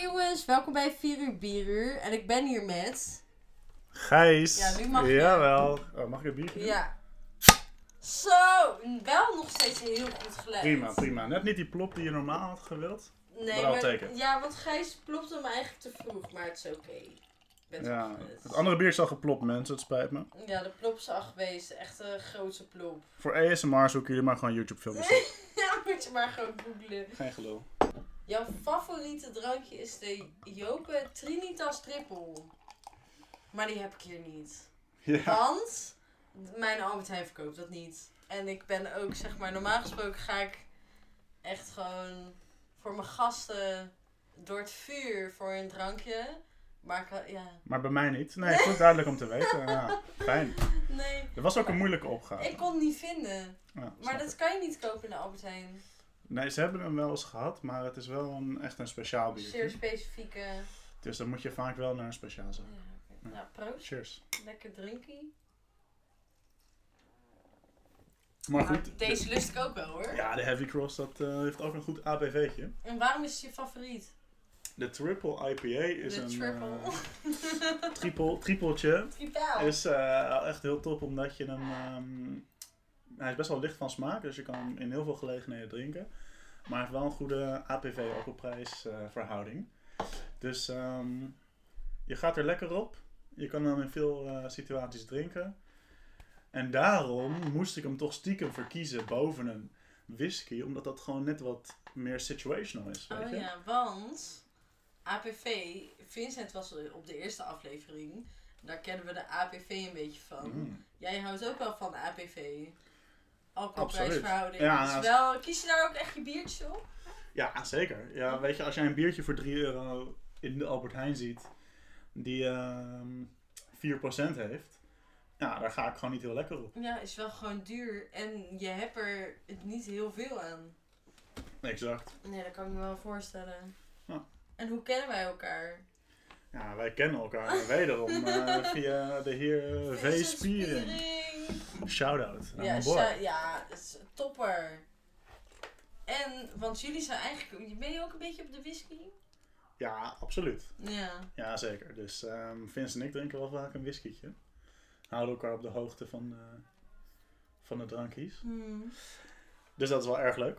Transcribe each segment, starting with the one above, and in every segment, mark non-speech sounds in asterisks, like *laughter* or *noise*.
jongens, welkom bij 4 uur bieruur. En ik ben hier met... Gijs. Ja, nu mag je. Jawel. Oh, mag ik een biertje? Ja. Zo, wel nog steeds heel goed geluid. Prima, prima. Net niet die plop die je normaal had gewild. Nee, Maar ja, want Gijs plopte hem eigenlijk te vroeg, maar het is oké. Ja. Het andere bier is al geplopt, mensen. Het spijt me. Ja, de plop is al geweest. Echt een grootste plop. Voor ASMR zoeken jullie maar gewoon YouTube filmpjes op. *laughs* ja, moet je maar gewoon googlen. Geen gelul. Jouw favoriete drankje is de Jope Trinitas Triple. Maar die heb ik hier niet. Ja. Want mijn Albert Heijn verkoopt dat niet. En ik ben ook, zeg maar, normaal gesproken ga ik echt gewoon voor mijn gasten door het vuur voor een drankje. Maar ik, ja, Maar bij mij niet. Nee, goed duidelijk om te weten. Ja, fijn. nee. Er was ook een moeilijke opgave. Ik kon het niet vinden. Ja, Maar dat ik. kan je niet kopen in de Albert Heijn. Nee, ze hebben hem wel eens gehad, maar het is wel een, echt een speciaal Zeer biertje. specifieke. Dus dan moet je vaak wel naar een speciaal Ja, zijn. oké. Nou, proost. Cheers. Lekker drinkie. Maar Maar goed. deze lust ik ook wel hoor. ja, de Heavy Cross dat, eh, heeft ook een goed ABV'tje. En waarom is het je favoriet? De Triple IPA is de een triple. eh, *laughs* triple, tripletje. Triple. Is eh, echt heel top omdat je hem. ehm, hij is best wel licht van smaak, dus je kan hem in heel veel gelegenheden drinken. Maar hij heeft wel een goede APV-alcoholprijs eh, verhouding. Dus ehm, je gaat er lekker op. Je kan hem in veel eh, situaties drinken. En daarom moest ik hem toch stiekem verkiezen boven een whisky, omdat dat gewoon net wat meer situational is. Weet Oh je? ja, want APV, Vincent was op de eerste aflevering. Daar kennen we de APV een beetje van. Mm. Jij houdt ook wel van APV. Alcoholprijsverhouding. Ja, dus wel, kies je daar ook echt je biertje op? Ja, zeker. Ja, weet je, als jij een biertje voor 3 euro in de Albert Heijn ziet, die ehm 4% heeft, ja, daar ga ik gewoon niet heel lekker op. Ja, is wel gewoon duur. En je hebt er niet heel veel aan. Exact. Nee, dat kan ik me wel voorstellen. Ja. En hoe kennen wij elkaar? Ja, wij kennen elkaar wederom eh, *laughs* via de heer V. Vincent Spiering. Shout-out aan Ja, mijn boy. ja, topper. En, want jullie zijn eigenlijk, ben je ook een beetje op de whisky? Ja, absoluut. Ja. Ja, zeker. Dus ehm Vince en ik drinken wel vaak een whiskietje. Houden elkaar op de hoogte van, eh, van de drankjes. Hmm. Dus dat is wel erg leuk.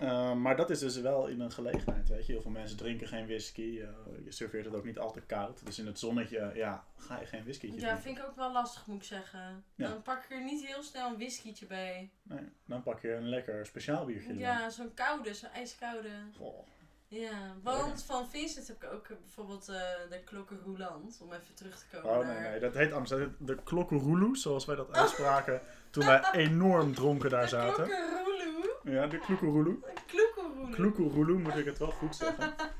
Uh, maar dat is dus wel in een gelegenheid, weet je. Heel veel mensen drinken geen whisky. Uh, je serveert het ook niet altijd koud. Dus in het zonnetje, ja, ga je geen whisky Ja, drinken. vind ik ook wel lastig, moet ik zeggen. Ja. Dan pak ik er niet heel snel een whiskietje bij. Nee, dan pak je een lekker speciaal biertje. Ja, zo'n koude, zo'n ijskoude. Goh. Ja, want van Vincent heb ik ook eh, bijvoorbeeld eh, de klokken Roulant, om even terug te komen Oh nee, nee, dat heet heet De klokkeroeloe, zoals wij dat *laughs* uitspraken toen wij enorm dronken daar zaten. klokkenroeloe. Ja, de kloekeroeloe. De klokkenroeloe. Kloekeroeloe moet ik het wel goed zeggen. *laughs*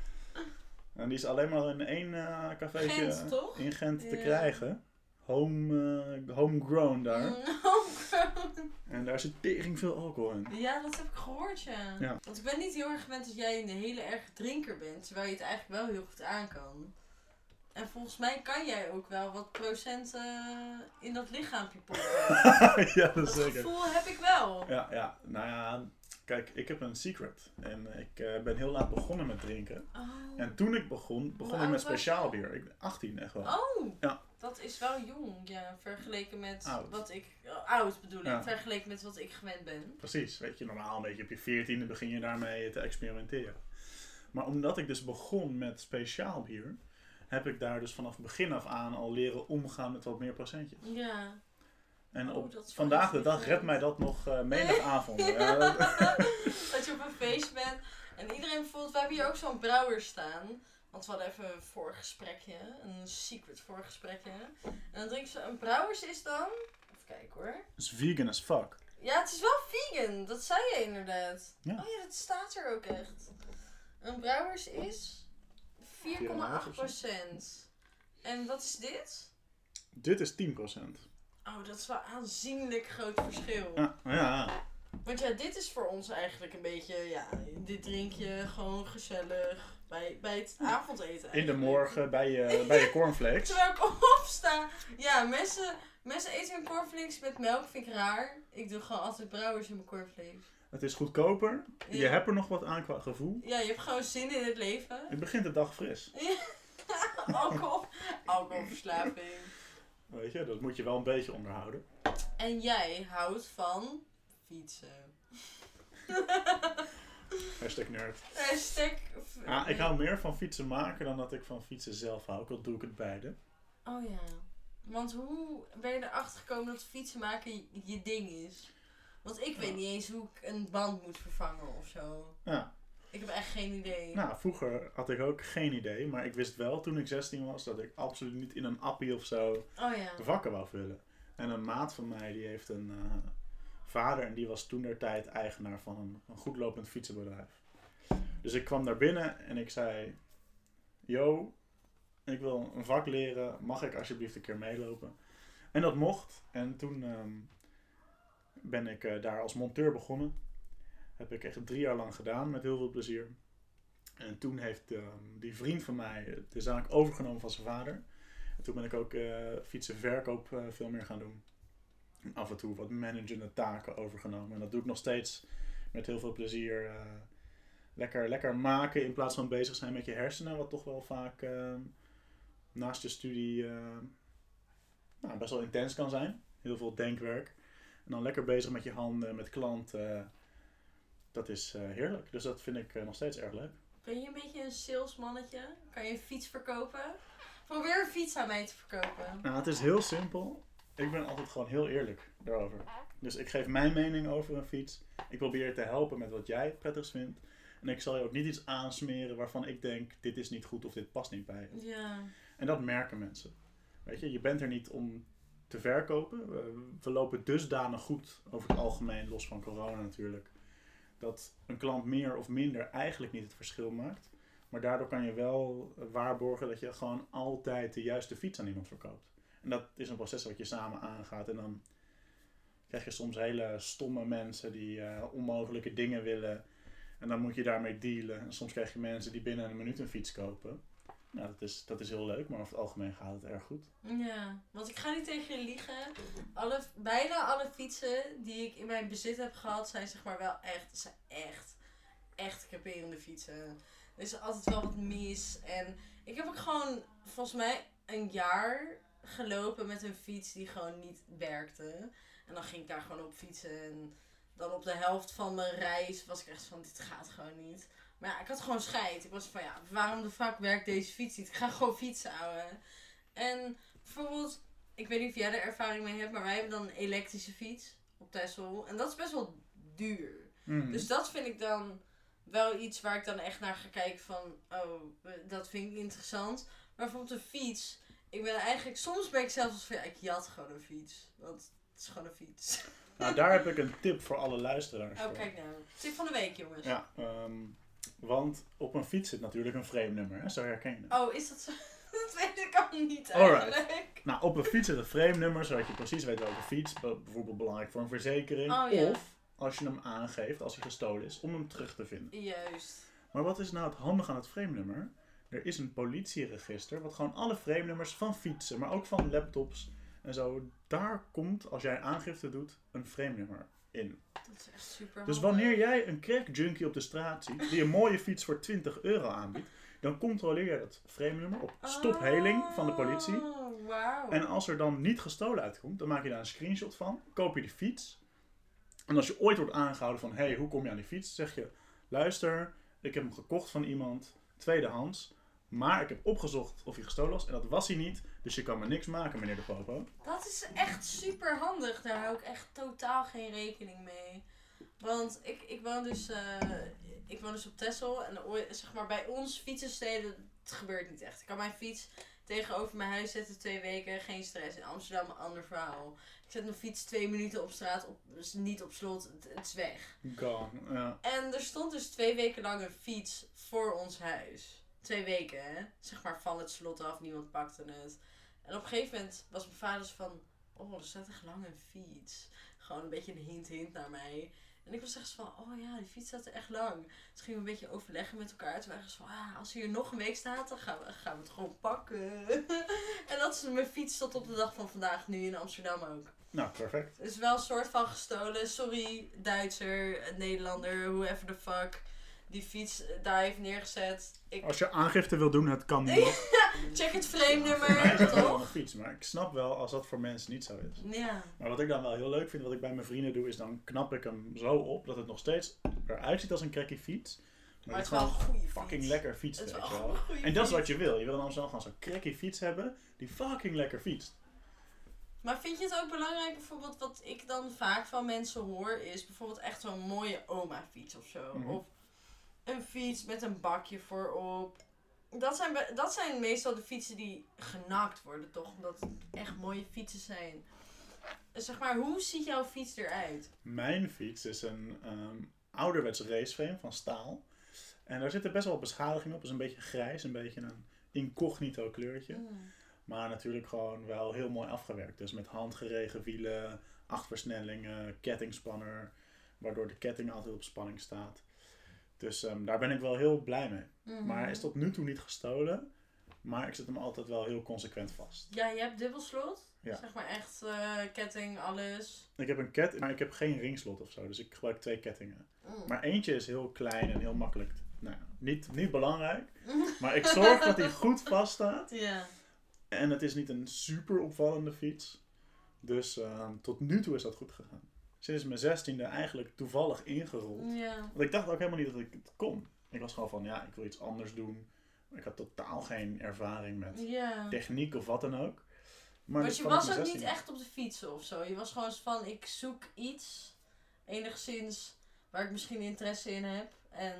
En die is alleen maar in één cafeetje Gent, toch? in Gent te Ja. krijgen. Home, eh, homegrown daar. *laughs* Homegrown. En daar zit tering veel alcohol in. Ja, dat heb ik gehoord, ja. Ja. Want ik ben niet heel erg gewend dat jij een hele erge drinker bent, terwijl je het eigenlijk wel heel goed aan kan. En volgens mij kan jij ook wel wat procent eh, in dat lichaampje poppen. *laughs* ja, dat Dat is zeker. gevoel heb ik wel. Ja, ja, nou ja, kijk, ik heb een secret. En ik eh, ben heel laat begonnen met drinken. Oh. En toen ik begon, begon Hoe ik met speciaal bier. Ik ben 18 echt wel. Oh, Ja. dat is wel jong, ja, vergeleken met Oud. wat ik... oh, oud bedoel ik, Ja. vergeleken met wat ik gewend ben. Precies, weet je, normaal een beetje op je 14e begin je daarmee te experimenteren. Maar omdat ik dus begon met speciaal bier, heb ik daar dus vanaf begin af aan al leren omgaan met wat meer procentjes. Ja. En Oh, op vandaag de dag redt mij dat nog eh menig *laughs* avond. Ja, *laughs* dat- je op een feest bent en iedereen bijvoorbeeld, we hebben hier ook zo'n brouwer staan. Want we hadden even een voorgesprekje, een secret voorgesprekje. En dan drinken ze, een brouwers is dan, even kijken hoor. is vegan as fuck. Ja, het is wel vegan, dat zei je inderdaad. Ja. Oh ja, dat staat er ook echt. Een brouwers is 4,8%. En wat is dit? Dit is 10%. Oh, dat is wel een aanzienlijk groot verschil. Ja, ja. Want ja, dit is voor ons eigenlijk een beetje, ja, dit drink je gewoon gezellig bij, bij het avondeten. In de morgen bij je, *laughs* bij je cornflakes. Terwijl ik opsta. Ja, mensen, mensen eten hun cornflakes met melk, vind ik raar. Ik doe gewoon altijd brouwers in mijn cornflakes. Het is goedkoper. Je hebt er nog wat aan qua gevoel. Ja, je hebt gewoon zin in het leven. Het begint de dag fris. *laughs* Alcohol, alcoholverslaving. Weet je, dat moet je wel een beetje onderhouden. En jij houdt van fietsen. *laughs* Hashtag nerd. Hashtag... Ja, ik hou meer van fietsen maken dan dat ik van fietsen zelf hou. Ook al doe ik het beide. Oh ja. Want hoe ben je erachter gekomen dat fietsen maken je, je ding is? Want ik weet niet eens hoe ik een band moet vervangen of zo. Ja. Ik heb echt geen idee. Nou, vroeger had ik ook geen idee. Maar ik wist wel toen ik 16 was dat ik absoluut niet in een appie of zo Oh ja. vakken wou vullen. En een maat van mij die heeft een eh, vader en die was toen der tijd eigenaar van een, een goedlopend fietsenbedrijf. Dus ik kwam daar binnen en ik zei: Yo, ik wil een vak leren, mag ik alsjeblieft een keer meelopen? En dat mocht. En toen ehm, ben ik eh, daar als monteur begonnen. Heb ik echt drie jaar lang gedaan met heel veel plezier. En toen heeft ehm, die vriend van mij de zaak overgenomen van zijn vader. En toen ben ik ook eh fietsenverkoop eh, veel meer gaan doen. En af en toe wat managende taken overgenomen. En dat doe ik nog steeds met heel veel plezier. lekker, lekker maken in plaats van bezig zijn met je hersenen. Wat toch wel vaak eh, naast je studie nou, best wel intens kan zijn. Heel veel denkwerk. En dan lekker bezig met je handen, met klanten. dat is eh, heerlijk. Dus dat vind ik eh, nog steeds erg leuk. Ben je een beetje een salesmannetje? Kan je een fiets verkopen? Probeer een fiets aan mij te verkopen. Nou, het is heel simpel. Ik ben altijd gewoon heel eerlijk daarover. Dus ik geef mijn mening over een fiets. Ik probeer je te helpen met wat jij het prettigst vindt. En ik zal je ook niet iets aansmeren waarvan ik denk, dit is niet goed of dit past niet bij je. Ja. En dat merken mensen. Weet je, je bent er niet om te verkopen. We, lopen dusdanig goed over het algemeen, los van corona natuurlijk. Dat een klant meer of minder eigenlijk niet het verschil maakt. Maar daardoor kan je wel waarborgen dat je gewoon altijd de juiste fiets aan iemand verkoopt. En dat is een proces wat je samen aangaat. En dan krijg je soms hele stomme mensen die eh, onmogelijke dingen willen. En dan moet je daarmee dealen. En soms krijg je mensen die binnen een minuut een fiets kopen. Nou, dat is, dat is heel leuk, maar over het algemeen gaat het erg goed. Ja, want ik ga niet tegen je liegen. Alle, bijna alle fietsen die ik in mijn bezit heb gehad, zijn zeg maar wel echt, zijn echt, echt creperende fietsen. Er is altijd wel wat mis. En ik heb ook gewoon, volgens mij, een jaar gelopen met een fiets die gewoon niet werkte. En dan ging ik daar gewoon op fietsen. En dan op de helft van mijn reis was ik echt van, dit gaat gewoon niet. Maar ja, ik had gewoon scheid. Ik was van, ja, waarom de fuck werkt deze fiets niet? Ik ga gewoon fietsen, ouwe. En bijvoorbeeld, ik weet niet of jij er ervaring mee hebt, maar wij hebben dan een elektrische fiets op Texel. En dat is best wel duur. Mhm. Dus dat vind ik dan wel iets waar ik dan echt naar ga kijken van, oh, dat vind ik interessant. Maar bijvoorbeeld een fiets, ik ben eigenlijk, soms ben ik zelfs van, ja, ik jat gewoon een fiets. Want het is gewoon een fiets. Nou, daar heb ik een tip voor alle luisteraars. Oh, voor. kijk nou. Tip van de week, jongens. Ja, ehm, want op een fiets zit natuurlijk een frame nummer, hè? zo herken je. Oh, is dat zo? *laughs* Dat weet ik al niet Alright. eigenlijk. Nou, op een fiets zit een frame nummer, zodat je precies weet welke fiets. Be- Bijvoorbeeld belangrijk voor een verzekering. Oh, ja. Of als je hem aangeeft, als hij gestolen is, om hem terug te vinden. Juist. Maar wat is nou het handige aan het frame nummer? Er is een politieregister, wat gewoon alle frame nummers van fietsen, maar ook van laptops en zo. Daar komt, als jij aangifte doet, een frame nummer in. Dat is echt super Dus wanneer jij een crack junkie op de straat ziet, die een mooie fiets voor 20 euro aanbiedt, dan controleer je dat frame nummer op stopheling van de politie. Oh, wauw. En als er dan niet gestolen uitkomt, dan maak je daar een screenshot van, koop je die fiets. En als je ooit wordt aangehouden van, hé, hey, hoe kom je aan die fiets? zeg je, luister, ik heb hem gekocht van iemand, tweedehands. Maar ik heb opgezocht of hij gestolen was en dat was hij niet. Dus je kan me niks maken, meneer de Popo. Dat is echt super handig. Daar hou ik echt totaal geen rekening mee. Want ik, ik woon dus, eh, ik woon dus op Texel. En zeg maar bij ons fietsensteden, het gebeurt niet echt. Ik kan mijn fiets tegenover mijn huis zetten twee weken, geen stress. In Amsterdam een ander verhaal. Ik zet mijn fiets twee minuten op straat, op, dus niet op slot, het, het is weg. Gone. Ja. En er stond dus twee weken lang een fiets voor ons huis. Twee weken, hè? Zeg maar van het slot af, niemand pakte het. En op een gegeven moment was mijn vader zo van... Oh, er staat echt lang een fiets. Gewoon een beetje een hint hint naar mij. En ik was echt zo van, oh ja, die fiets staat er echt lang. Dus gingen we een beetje overleggen met elkaar. Toen waren we zo van, ah, als hij hier nog een week staat, dan gaan we, gaan we het gewoon pakken. *laughs* en dat is mijn fiets tot op de dag van vandaag, nu in Amsterdam ook. Nou, perfect. Het is wel een soort van gestolen. Sorry, Duitser, Nederlander, whoever the fuck. Die fiets daar heeft neergezet. Ik Als je aangifte wil doen, het kan niet. *laughs* check het gewoon toch? een fiets. Maar ik snap wel als dat voor mensen niet zo is. Ja. Maar wat ik dan wel heel leuk vind, wat ik bij mijn vrienden doe, is dan knap ik hem zo op dat het nog steeds eruit ziet als een cracky fiets. Maar Maar het is wel een gewoon goede fiets. fucking lekker Het is weet wel En dat is wat je wil. Je wil in Amsterdam gewoon zo'n cracky fiets hebben die fucking lekker fietst. Maar vind je het ook belangrijk, bijvoorbeeld wat ik dan vaak van mensen hoor, is bijvoorbeeld echt zo'n mooie oma-fiets of zo. Mhm. Of een fiets met een bakje voorop. Dat zijn, dat zijn meestal de fietsen die genakt worden, toch? Omdat het echt mooie fietsen zijn. Zeg maar, hoe ziet jouw fiets eruit? Mijn fiets is een ehm ouderwets raceframe van staal. En daar zitten best wel wat beschadigingen op. Het is een beetje grijs, een beetje een incognito kleurtje. Maar natuurlijk gewoon wel heel mooi afgewerkt. Dus met handgeregen wielen, acht versnellingen, kettingspanner. Waardoor de ketting altijd op spanning staat. Dus ehm, daar ben ik wel heel blij mee. Mhm. Maar hij is tot nu toe niet gestolen. Maar ik zet hem altijd wel heel consequent vast. Ja, je hebt dubbelslot. Ja. Zeg maar echt eh, ketting, alles. Ik heb een ketting, maar ik heb geen ringslot of zo. Dus ik gebruik twee kettingen. Mm. Maar eentje is heel klein en heel makkelijk. Nou, niet, niet belangrijk. *laughs* Maar ik zorg dat hij goed vast staat. Ja. En het is niet een super opvallende fiets. Dus ehm, tot nu toe is dat goed gegaan. Sinds mijn zestiende eigenlijk toevallig ingerold. Ja. Want ik dacht ook helemaal niet dat ik het kon. Ik was gewoon van, ja, ik wil iets anders doen. Ik had totaal geen ervaring met Ja. techniek of wat dan ook. Maar je was ook niet 16e. echt op de fietsen of zo. Je was gewoon van, ik zoek iets, enigszins, waar ik misschien interesse in heb. En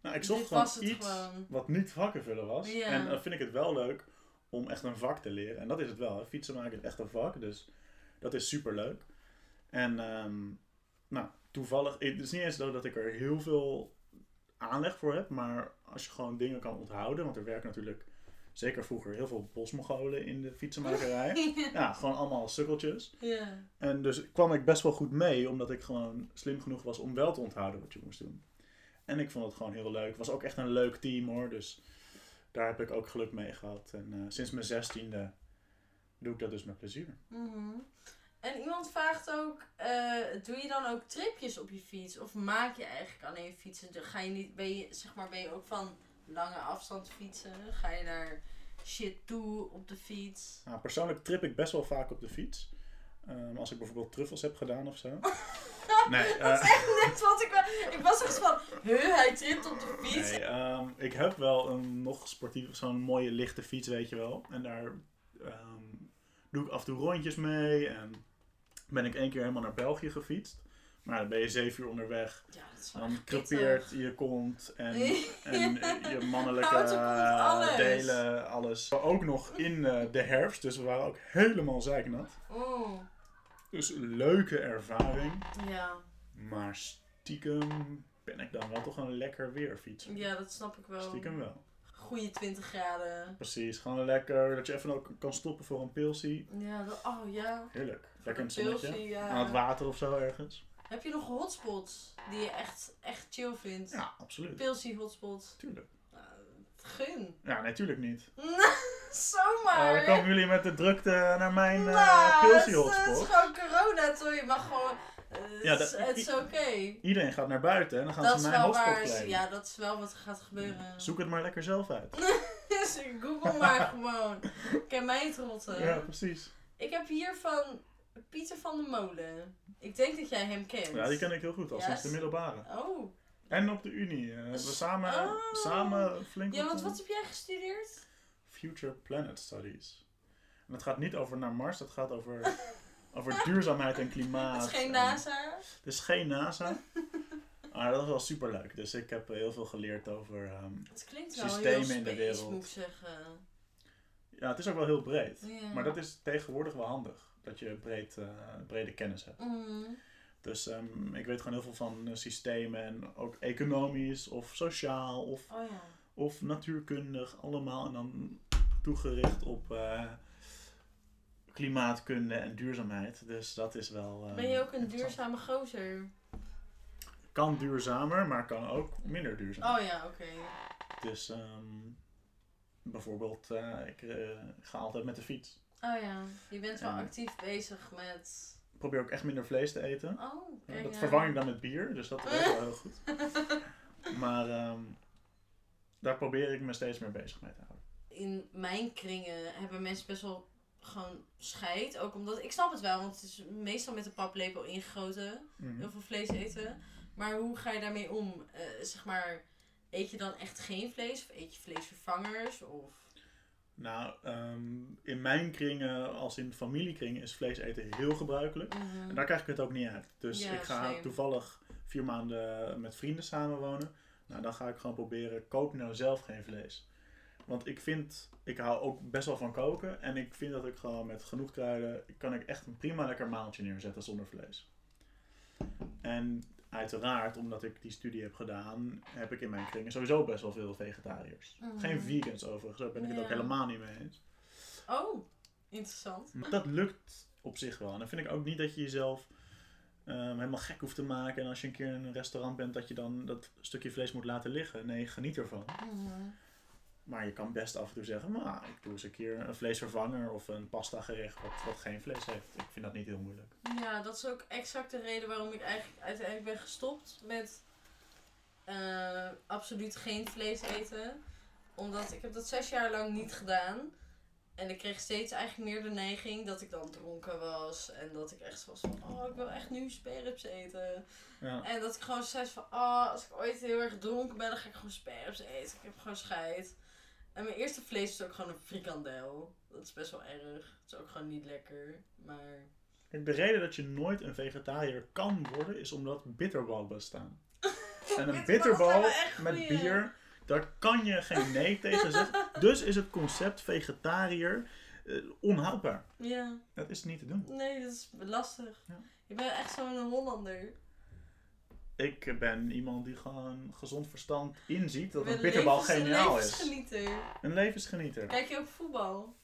Nou, ik zocht gewoon iets gewoon. wat niet vakkenvullen was. Ja. En dan vind ik het wel leuk om echt een vak te leren. En dat is het wel. Hè. Fietsen maken is echt een vak. Dus dat is super leuk. En ehm, nou, toevallig, het is niet eens zo dat ik er heel veel aanleg voor heb. Maar als je gewoon dingen kan onthouden. Want er werken natuurlijk, zeker vroeger, heel veel bosmogolen in de fietsenmakerij. *laughs* ja, gewoon allemaal sukkeltjes. ja. En dus kwam ik best wel goed mee, omdat ik gewoon slim genoeg was om wel te onthouden wat je moest doen. En ik vond het gewoon heel leuk. Het was ook echt een leuk team hoor, dus daar heb ik ook geluk mee gehad. En eh, sinds mijn zestiende doe ik dat dus met plezier. Mhm. En iemand vraagt ook, eh, doe je dan ook tripjes op je fiets? Of maak je eigenlijk alleen fietsen? Ga je niet, ben je, zeg maar, ben je ook van lange afstand fietsen? Ga je daar shit toe op de fiets? Nou, persoonlijk trip ik best wel vaak op de fiets. Ehm, als ik bijvoorbeeld truffels heb gedaan of zo. *laughs* Nee, Dat eh, is echt net wat ik Ik was echt van, huh, hij tript op de fiets. Nee, ehm, ik heb wel een nog sportief, zo'n mooie lichte fiets, weet je wel. En daar ehm, doe ik af en toe rondjes mee. En ben ik één keer helemaal naar België gefietst. Maar dan ben je zeven uur onderweg. Ja, dat is Dan pittig. je kont en, Ja. *laughs* en je mannelijke je kont, eh, alles. delen, alles. Ook nog in eh, de herfst, dus we waren ook helemaal zeiknat. Oh, Dus leuke ervaring. ja. Maar stiekem ben ik dan wel toch een lekker weer fietsen. ja, dat snap ik wel. Stiekem wel. Goeie 20 graden. Precies, gewoon lekker dat je even ook kan stoppen voor een pilsie. Ja, dat, oh ja. Heerlijk. Lekker in de het zonnetje. pilsie, ja. Aan het water of zo ergens. Heb je nog hotspots die je echt, echt chill vindt? Ja, absoluut. Pilsie hotspots. Tuurlijk. Uh, gun. Ja, natuurlijk niet. *laughs* Zomaar. Oh, dan komen jullie met de drukte naar mijn uh, nou, pilsie is- het hotspot. is gewoon corona, toch? Je mag gewoon... Ja, het is- dat- het is oké. Iedereen gaat naar buiten en dan gaan Dat ze mijn wel hotspot. Ja, dat is wel wat er gaat gebeuren. Zoek het maar lekker zelf uit. *laughs* Dus Google maar *laughs* gewoon. Ken mij het rotten. Ja, precies. Ik heb hier van Pieter van der Molen. Ik denk dat jij hem kent. Ja, die ken ik heel goed al Ja, sinds de middelbare. Oh. En op de Unie. eh, we samen, Oh. samen flink Ja, wat, want eh, wat heb jij gestudeerd? Future Planet Studies. En dat gaat niet over naar Mars, dat gaat over, *laughs* over duurzaamheid en klimaat. Het is geen en- NASA. Het is geen NASA. Maar dat is wel super leuk. Dus ik heb heel veel geleerd over. Het klinkt wel Systemen heel in de wereld. moet ik zeggen. ja, het is ook wel heel breed. Maar dat is tegenwoordig wel handig. Dat je breed, eh, brede kennis hebt. Mm. Dus ehm, ik weet gewoon heel veel van eh, systemen. En ook economisch of sociaal of, Oh ja. of natuurkundig. Allemaal. En dan toegericht op eh, klimaatkunde en duurzaamheid. Dus dat is wel. ehm, Ben je ook een duurzame gozer? Kan duurzamer, maar kan ook minder duurzaam. Oh ja, oké. Dus ehm, bijvoorbeeld, eh, ik eh, ga altijd met de fiets. Oh ja, je bent wel En- actief bezig met... Ik probeer ook echt minder vlees te eten. Oh, kijk dat aan. vervang ik dan met bier, dus dat werkt wel heel *laughs* goed. Maar ehm, daar probeer ik me steeds meer bezig mee te houden. In mijn kringen hebben mensen best wel gewoon scheid. Ook omdat, ik snap het wel, want het is meestal met de paplepel ingegoten. Mhm. Heel veel vlees eten. Maar hoe ga je daarmee om? Eh, zeg maar, eet je dan echt geen vlees? Of eet je vleesvervangers? Of... Nou, ehm, in mijn kringen, als in familiekringen, is vlees eten heel gebruikelijk. En daar krijg ik het ook niet uit. Dus Ja, ik ga same. toevallig vier maanden met vrienden samenwonen. Nou, dan ga ik gewoon proberen, kook nou zelf geen vlees. Want ik vind, ik hou ook best wel van koken. En ik vind dat ik gewoon met genoeg kruiden, kan ik echt een prima lekker maaltje neerzetten zonder vlees. En uiteraard, omdat ik die studie heb gedaan, heb ik in mijn kringen sowieso best wel veel vegetariërs. Mhm. Geen vegans overigens, daar ben ik het ook helemaal niet mee eens. Oh, interessant. Maar dat lukt op zich wel. En dan vind ik ook niet dat je jezelf ehm, helemaal gek hoeft te maken. En als je een keer in een restaurant bent, dat je dan dat stukje vlees moet laten liggen. Nee, geniet ervan. Mhm. Maar je kan best af en toe zeggen, maar ik doe eens een keer een vleesvervanger of een pasta gerecht wat, wat geen vlees heeft. Ik vind dat niet heel moeilijk. Ja, dat is ook exact de reden waarom ik eigenlijk uiteindelijk ben gestopt met eh, absoluut geen vlees eten. Omdat ik heb dat zes jaar lang niet gedaan. En ik kreeg steeds eigenlijk meer de neiging dat ik dan dronken was. En dat ik echt was van, oh, ik wil echt nu sperrips eten. Ja. En dat ik gewoon zei van, oh, als ik ooit heel erg dronken ben, dan ga ik gewoon sperrips eten. Ik heb gewoon scheid. En mijn eerste vlees is ook gewoon een frikandel. Dat is best wel erg. Het is ook gewoon niet lekker. Maar Kijk, de reden dat je nooit een vegetariër kan worden, is omdat bitterballen bestaan. *laughs* En een bitterbal met bier, daar kan je geen nee tegen zeggen. Dus is het concept vegetariër eh, onhoudbaar. ja, Dat is niet te doen. nee, dat is lastig. Ja. Je bent echt zo'n Hollander. Ik ben iemand die gewoon gezond verstand inziet dat een bitterbal geniaal is. levensgenieter. Een levensgenieter. Kijk je ook voetbal?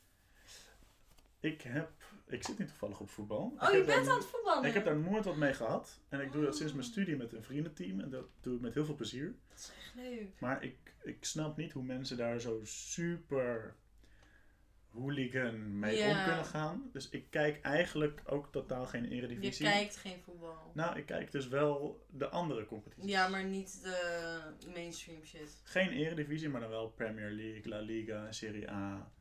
Ik heb, ik zit niet toevallig op voetbal. Oh, ik je bent daar- aan het voetballen? Ik heb daar nooit wat mee gehad. En ik doe dat sinds mijn Oh. studie met een vriendenteam. En dat doe ik met heel veel plezier. Dat is echt leuk. Maar ik, ik snap niet hoe mensen daar zo super hooligan mee Ja. om kunnen gaan. Dus ik kijk eigenlijk ook totaal geen Je eredivisie. kijkt geen voetbal. Nou, ik kijk dus wel de andere competities. Ja, maar niet de mainstream shit. Geen eredivisie, maar dan wel Premier League, La Liga, Serie A.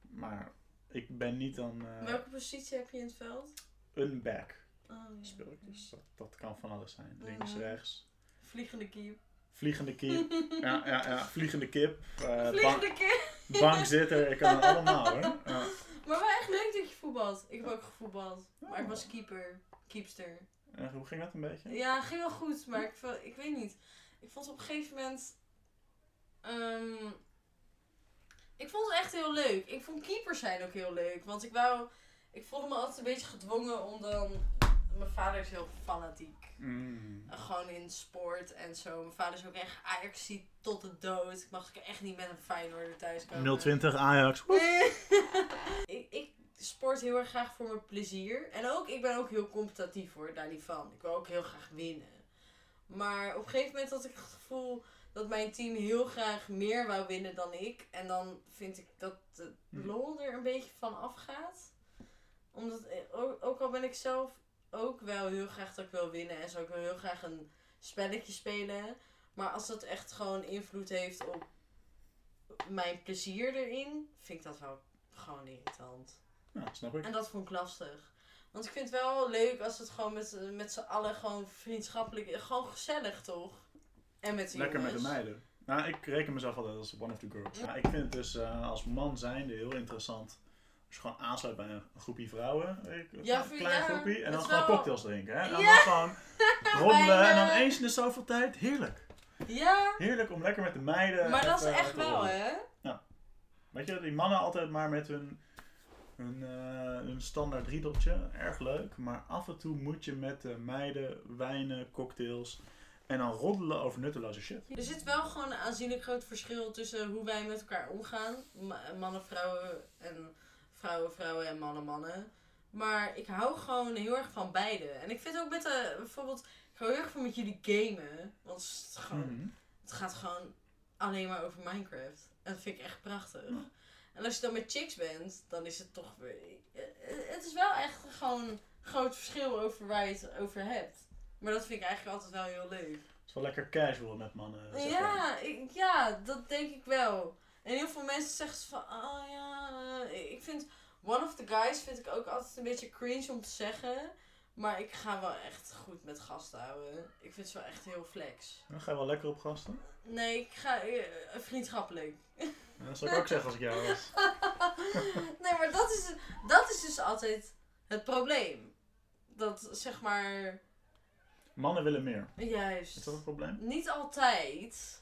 Maar ik ben niet dan eh, Welke positie heb je in het veld? een back Oh, ja. speel ik. Dus dat, dat kan van alles zijn. Links, rechts. Vliegende keep. Vliegende kip. ja, ja, ja. Vliegende kip. bank, Vliegende bankzitter. Ik kan het allemaal hoor. Ja. Maar wel echt leuk dat je voetbalt. Ik heb ook gevoetbald. Maar ik was keeper. Keepster. En hoe ging dat een beetje? Ja, ging wel goed, maar ik, ik weet niet. Ik vond het op een gegeven moment. ehm, ik vond het echt heel leuk. Ik vond keepers zijn ook heel leuk. Want ik wou. Ik voelde me altijd een beetje gedwongen om dan. Mijn vader is heel fanatiek. Mm. Eh, Gewoon in sport en zo. Mijn vader is ook echt ajax tot de dood. Ik mag echt niet met een Feyenoorder thuis komen. 020 Ajax. *laughs* Ik, ik sport heel erg graag voor mijn plezier. En ook, ik ben ook heel competitief hoor, daar niet van. Ik wil ook heel graag winnen. Maar op een gegeven moment had ik het gevoel dat mijn team heel graag meer wou winnen dan ik. En dan vind ik dat de Hm. lol er een beetje van afgaat. Omdat, eh, ook, ook al ben ik zelf ook wel heel graag dat ik wil winnen. En zou ik wel heel graag een spelletje spelen. Maar als dat echt gewoon invloed heeft op mijn plezier erin, vind ik dat wel gewoon irritant. Ja, snap ik. En dat vond ik lastig. Want ik vind het wel leuk als het gewoon met, met z'n allen gewoon vriendschappelijk, gewoon gezellig toch? En met de Lekker met de meiden. Nou, ik reken mezelf altijd als one of the girls. Ja, ik vind het dus eh, als man zijnde heel interessant. Je gewoon aansluit bij een groepje vrouwen. Ja, een klein ja, groepje. En dan gewoon wel- cocktails drinken. Hè? En dan, Ja. dan gewoon *laughs* roddelen. En dan eens in de zoveel tijd. Heerlijk. Ja, Heerlijk om lekker met de meiden. maar dat is echt wel hè? Weet je, die mannen altijd maar met hun, hun, eh, hun standaard riedeltje. Erg leuk. Maar af en toe moet je met de meiden wijnen, cocktails. En dan roddelen over nutteloze shit. Er zit wel gewoon een aanzienlijk groot verschil tussen hoe wij met elkaar omgaan. Ma- Mannen, vrouwen en vrouwen, vrouwen en mannen, mannen. Maar ik hou gewoon heel erg van beide. En ik vind ook met de, bijvoorbeeld, ik hou heel erg van met jullie gamen. Want het, gewoon, Mhm. het gaat gewoon alleen maar over Minecraft. En dat vind ik echt prachtig. En als je dan met chicks bent, dan is het toch weer... eh, eh, Het is wel echt gewoon een groot verschil over waar je het over hebt. Maar dat vind ik eigenlijk altijd wel heel leuk. Het is wel lekker casual met mannen. zeg maar. Ja, ik, ja, dat denk ik wel. En heel veel mensen zeggen van, oh ja, eh, ik vind one of the guys vind ik ook altijd een beetje cringe om te zeggen. Maar ik ga wel echt goed met gasten houden. Ik vind ze wel echt heel flex. Dan ga je wel lekker op gasten. Nee, ik ga eh, vriendschappelijk. Ja, dat zou ik ook zeggen als ik jou was. *laughs* nee, maar dat is, dat is dus altijd het probleem. Dat zeg maar, Mannen willen meer. juist. Is dat een probleem? Niet altijd.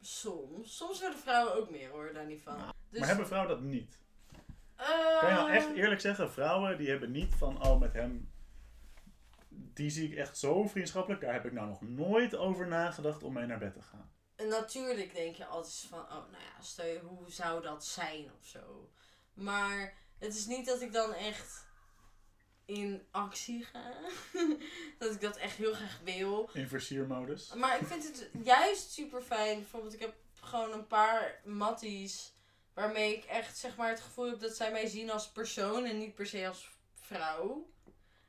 Soms. Soms willen vrouwen ook meer hoor, daar niet van. Nou, Dus, Maar hebben vrouwen dat niet? eh, Kan je nou echt eerlijk zeggen, vrouwen die hebben niet van, oh met hem, die zie ik echt zo vriendschappelijk, daar heb ik nou nog nooit over nagedacht om mee naar bed te gaan. En natuurlijk denk je altijd van, oh nou ja, stel je, hoe zou dat zijn of zo. Maar het is niet dat ik dan echt in actie ga. *laughs* dat ik dat echt heel graag wil. In versiermodus. Maar ik vind het juist super fijn. Bijvoorbeeld, ik heb gewoon een paar matties waarmee ik echt zeg maar het gevoel heb dat zij mij zien als persoon en niet per se als vrouw.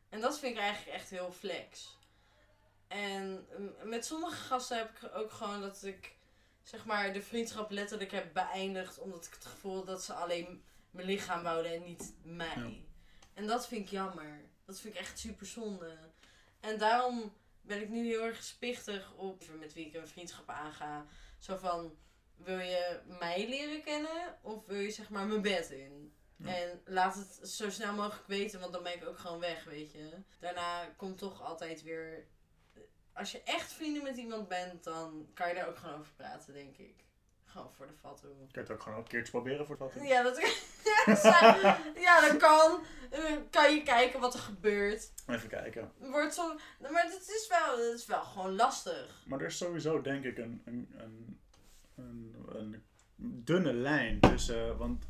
En dat vind ik eigenlijk echt heel flex. En mm, met sommige gasten heb ik ook gewoon dat ik zeg maar de vriendschap letterlijk heb beëindigd omdat ik het gevoel dat ze alleen mijn lichaam wouden en niet mij. Ja. En dat vind ik jammer. Dat vind ik echt super zonde. En daarom ben ik nu heel erg spichtig op met wie ik een vriendschap aanga. Zo van, wil je mij leren kennen of wil je zeg maar mijn bed in? Ja. En laat het zo snel mogelijk weten, want dan ben ik ook gewoon weg, weet je. Daarna komt toch altijd weer... Als je echt vrienden met iemand bent, dan kan je daar ook gewoon over praten, denk ik. Gewoon voor de. Kun je het ook gewoon een keertje proberen voor het wat? Ja, dat, *laughs* ja, dat kan. Eh, kan je kijken wat er gebeurt. Even kijken. Wordt zo, maar het is, wel, het is wel gewoon lastig. Maar er is sowieso denk ik een, een, een, een, een dunne lijn tussen, want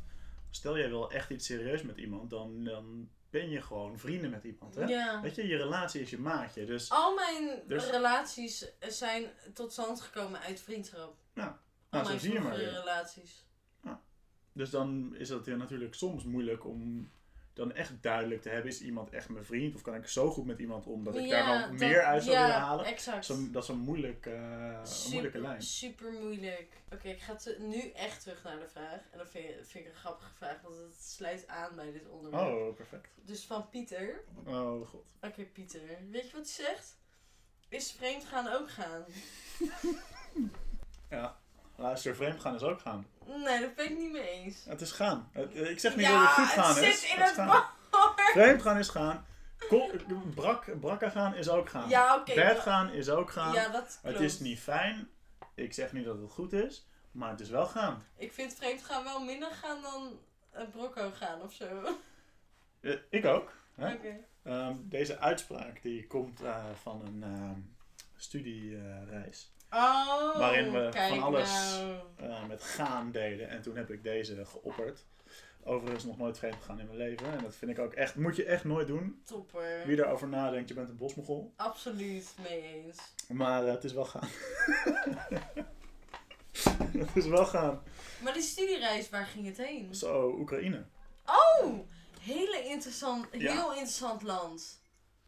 stel jij wil echt iets serieus met iemand, dan, dan ben je gewoon vrienden met iemand. Hè? Ja. Weet je, je relatie is je maatje. Dus Al mijn Dus- relaties zijn tot stand gekomen uit vriendschap. Ja. Nou, zo zie je maar weer. relaties. Dus dan is het ja natuurlijk soms moeilijk om dan echt duidelijk te hebben, is iemand echt mijn vriend? Of kan ik zo goed met iemand om dat ik daar Ja, dan dat- meer uit zou ja, willen halen? exact. Zo, dat is een, moeilijk, eh, een moeilijke lijn. Super moeilijk. Oké, ik ga nu echt terug naar de vraag. En dat vind, vind ik een grappige vraag, want het sluit aan bij dit onderwerp. Oh, perfect. Dus van Pieter. Oh god. Oké, Pieter. Weet je wat hij zegt? Is vreemd gaan ook gaan? *laughs* Ja, luister, vreemd gaan is ook gaan. Nee, dat ben ik niet mee eens. Het is gaan. Het- ik zeg niet ja, dat het goed gaan het is. zit in het woord. Vreemd gaan is gaan. Ko- brak, brakka gaan is ook gaan. Ja, oké. Bed maar- gaan is ook gaan. Ja, dat klopt. het is niet fijn. Ik zeg niet dat het goed is. Maar het is wel gaan. Ik vind vreemd gaan wel minder gaan dan uh, brocco gaan of zo. Eh, ik ook. Hè? Oké. Ehm, deze uitspraak die komt eh, van een ehm, studiereis. Oh, Waarin we van alles- nou. eh, met gaan deden. En toen heb ik deze geopperd. Overigens nog nooit vreemd gegaan in mijn leven. En dat vind ik ook echt, moet je echt nooit doen. Topper. Wie daarover nadenkt, je bent een bosmogol. Absoluut mee eens. Maar eh, het is wel gaan. *laughs* het is wel gaan. Maar die studiereis, waar ging het heen? Zo, Oekraïne. Oh, hele interessant, Ja. heel interessant land.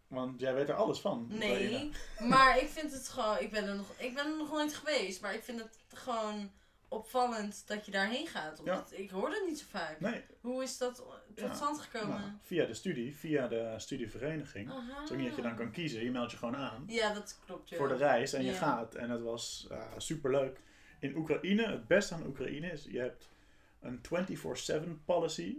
Want jij weet er alles van. Nee, maar ik vind het gewoon, ik ben, er nog, ik ben er nog nooit geweest, maar ik vind het gewoon opvallend dat je daarheen gaat. Omdat ik hoor dat niet zo vaak. Nee, Hoe is dat tot Ja, stand gekomen? nou, via de studie, via de studievereniging. Aha. Niet dat je dan kan kiezen. Je meldt je gewoon aan Ja, dat klopt. Ja. voor de reis en je gaat. En het was super superleuk. In Oekraïne, het beste aan Oekraïne is, je hebt een 24-7 policy.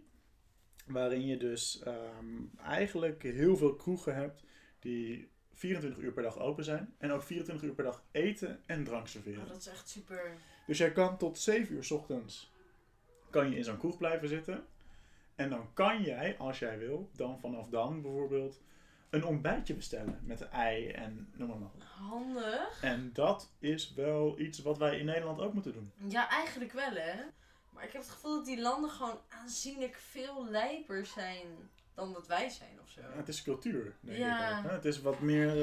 Waarin je dus ehm, eigenlijk heel veel kroegen hebt die 24 uur per dag open zijn. En ook 24 uur per dag eten en drank serveren. Oh, dat is echt super. Dus jij kan tot 7 uur 's ochtends kan je in zo'n kroeg blijven zitten. En dan kan jij, als jij wil, dan vanaf dan bijvoorbeeld een ontbijtje bestellen met een ei en noem maar, maar op. Handig. En dat is wel iets wat wij in Nederland ook moeten doen. Ja, eigenlijk wel hè. Maar ik heb het gevoel dat die landen gewoon aanzienlijk veel lijper zijn dan dat wij zijn of zo. Ja, het is cultuur, denk Ja. ik ook. Het is wat meer... eh,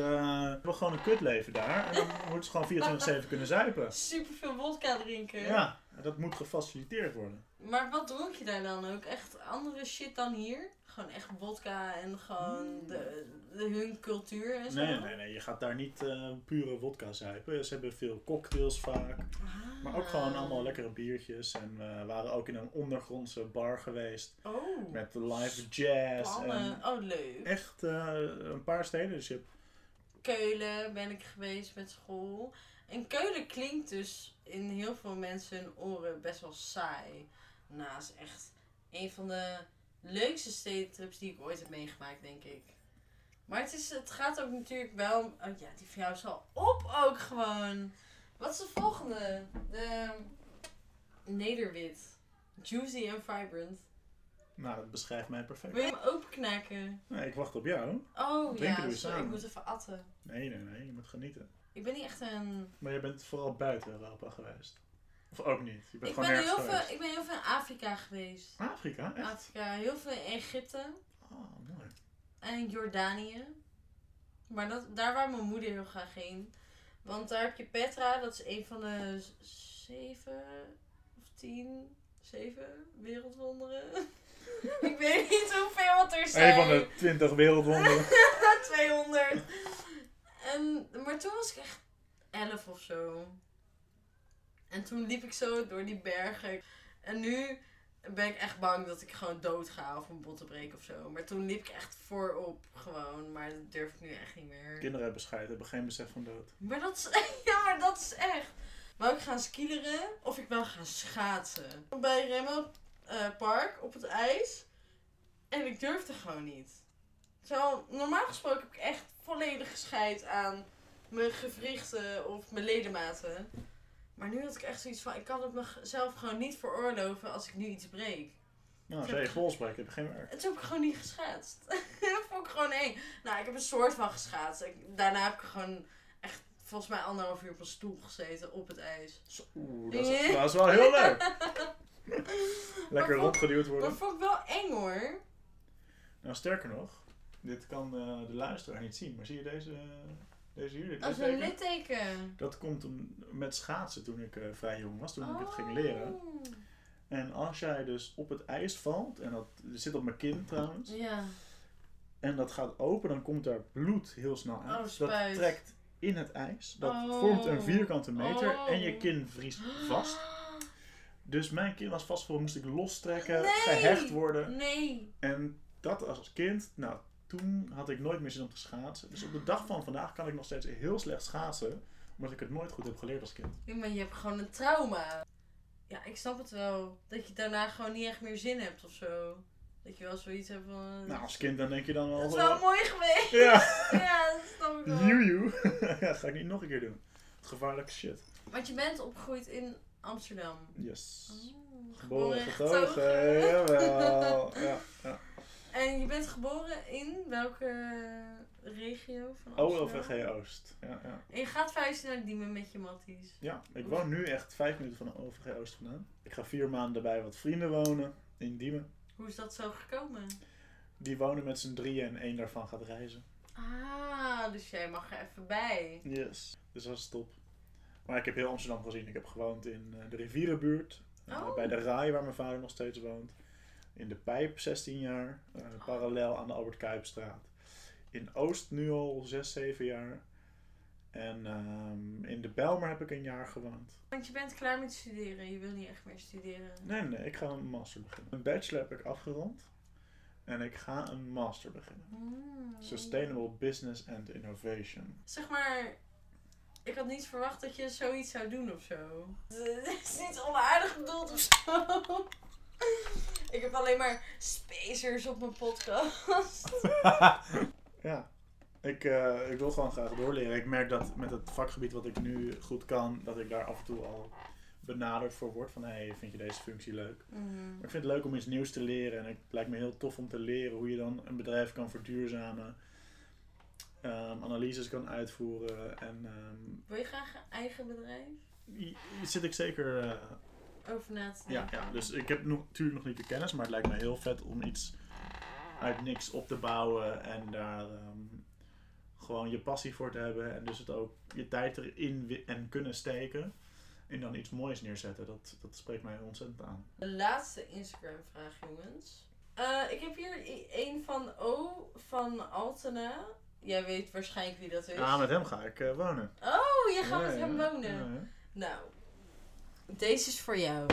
we hebben gewoon een kutleven daar. En dan *laughs* moeten ze gewoon 24-7 kunnen zuipen. Super veel wodka drinken. Ja, dat moet gefaciliteerd worden. Maar wat dronk je daar dan ook? Echt andere shit dan hier? Gewoon echt wodka en gewoon de, de hun cultuur en zo? Nee, nee, nee. Je gaat daar niet eh, pure wodka zuipen. Ze hebben veel cocktails vaak. Ah. Maar ook gewoon allemaal lekkere biertjes. En we waren ook in een ondergrondse bar geweest. Oh, Met live jazz. En. Oh, leuk. echt eh, een paar steden. Dus je hebt Keulen ben ik geweest met school. En Keulen klinkt dus in heel veel mensen hun oren best wel saai. Nou, het is echt een van de leukste stedentrips die ik ooit heb meegemaakt, denk ik. Maar het, is, het gaat ook natuurlijk wel... om- Oh ja, die van jou is al op ook gewoon. Wat is de volgende? De Nederwit. Juicy and vibrant. Nou, dat beschrijft mij perfect. Wil je hem openknaken? Nee, ik wacht op jou. Oh Drinken ja, sorry, ik moet even atten. Nee, nee, nee. Je moet genieten. Ik ben niet echt een... Maar je bent vooral buiten Europa geweest. Of ook niet. Je bent Ik ben, heel veel, ik ben heel veel in Afrika geweest. Afrika? Echt? Afrika, heel veel in Egypte Oh, mooi. en in Jordanië. Maar dat, daar wou mijn moeder heel graag heen. Want daar heb je Petra, dat is een van de zeven of tien, zeven wereldwonderen. *laughs* ik weet niet hoeveel wat er Een zijn. van de 20 wereldwonderen. *laughs* 200. En, maar toen was ik echt 11 of zo. En toen liep ik zo door die bergen. En nu ben ik echt bang dat ik gewoon dood ga of mijn botten breek of zo. Maar toen liep ik echt voorop gewoon. Maar dat durf ik nu echt niet meer. Kinderen hebben scheid, hebben geen besef van dood. Maar dat is, *laughs* ja, maar dat is echt. Wou ik gaan skileren of ik wil gaan schaatsen? Bij Remo eh, Park op het ijs. En ik durfde gewoon niet. Terwijl normaal gesproken heb ik echt volledig gescheid aan mijn gewrichten of mijn ledematen. Maar nu had ik echt zoiets van, ik kan het mezelf gewoon niet veroorloven als ik nu iets breek. Nou, als je pols breekt, heb je geen werk. En toen heb ik gewoon niet geschaatst. *laughs* dat vond ik gewoon één. Nou, ik heb een soort van geschaatst. Ik- daarna heb ik gewoon echt volgens mij anderhalf uur op een stoel gezeten op het ijs. Zo, Oeh, dat is, dat is wel heel *laughs* leuk. Lekker rondgeduwd Dat worden. vond ik wel eng hoor. Nou, sterker nog, dit kan eh, de luisteraar niet zien. Maar zie je deze, deze hier? Dit Als een litteken? litteken. Dat komt om- met schaatsen toen ik eh, vrij jong was, toen ik het Oh. ging leren. En als jij dus op het ijs valt, en dat zit op mijn kin trouwens, Ja. en dat gaat open, dan komt daar bloed heel snel uit. Oh, dat spuit. trekt in het ijs. Dat Oh. vormt een vierkante meter Oh. en je kin vriest vast. Dus mijn kin was vastgevallen, moest ik lostrekken, Nee. gehecht worden. Nee. En dat als kind, nou, toen had ik nooit meer zin om te schaatsen. Dus op de dag van vandaag kan ik nog steeds heel slecht schaatsen, omdat ik het nooit goed heb geleerd als kind. Ja, maar je hebt gewoon een trauma. Ja, ik snap het wel. Dat je daarna gewoon niet echt meer zin hebt of zo. Dat je wel zoiets hebt van... Nou, als kind dan denk je dan wel... dat is wel mooi geweest. Ja, *laughs* ja, dat snap ik wel. joejoe. *laughs* ja, ga ik niet nog een keer doen. Gevaarlijke shit. Want je bent opgegroeid in Amsterdam. Yes. Oh, Geboren, en getogen, jawel. Ja, ja. En je bent geboren in welke regio van Amsterdam? OLVG Oost. Ja, ja. En je gaat verhuizen naar Diemen met je matties. ja, ik woon nu echt vijf minuten van de OLVG Oost vandaan. Ik ga vier maanden bij wat vrienden wonen in Diemen. Hoe is dat zo gekomen? Die wonen met z'n drieën en één daarvan gaat reizen. Ah, dus jij mag er even bij. Yes. Dus dat is top. Maar ik heb heel Amsterdam gezien. Ik heb gewoond in eh, de rivierenbuurt. eh, Oh. Bij de Rai, waar mijn vader nog steeds woont. In de Pijp 16 jaar. eh, parallel aan de Albert Kuipstraat. In Oost nu al 6, 7 jaar. En ehm, in de Bijlmer heb ik een jaar gewoond. Want je bent klaar met studeren. Je wil niet echt meer studeren. Nee, nee, ik ga een master beginnen. Een bachelor heb ik afgerond. En ik ga een master beginnen. Hmm. Sustainable Business and Innovation. Zeg maar, ik had niet verwacht dat je zoiets zou doen of zo. *laughs* Het is niet onaardig bedoeld of zo. Ik heb alleen maar spacers op mijn podcast. *laughs* ja, ik, eh, ik wil gewoon graag doorleren. Ik merk dat met het vakgebied wat ik nu goed kan, dat ik daar af en toe al benaderd voor word. Van, hey, vind je deze functie leuk? Maar ik vind het leuk om iets nieuws te leren. En het lijkt me heel tof om te leren hoe je dan een bedrijf kan verduurzamen. ehm, analyses kan uitvoeren. En ehm, Wil je graag een eigen bedrijf? zit ik zeker... eh, Over na te ja, denken. ja, dus ik heb nog, natuurlijk nog niet de kennis, maar het lijkt me heel vet om iets uit niks op te bouwen en daar ehm, gewoon je passie voor te hebben en dus het ook je tijd erin en kunnen steken en dan iets moois neerzetten. Dat, dat spreekt mij ontzettend aan. De laatste Instagram vraag, jongens. Eh, ik heb hier een van O van Altena. Jij weet waarschijnlijk wie dat is. Ja, met hem ga ik eh, wonen. Oh, je gaat met hem wonen. Nou, deze is voor jou.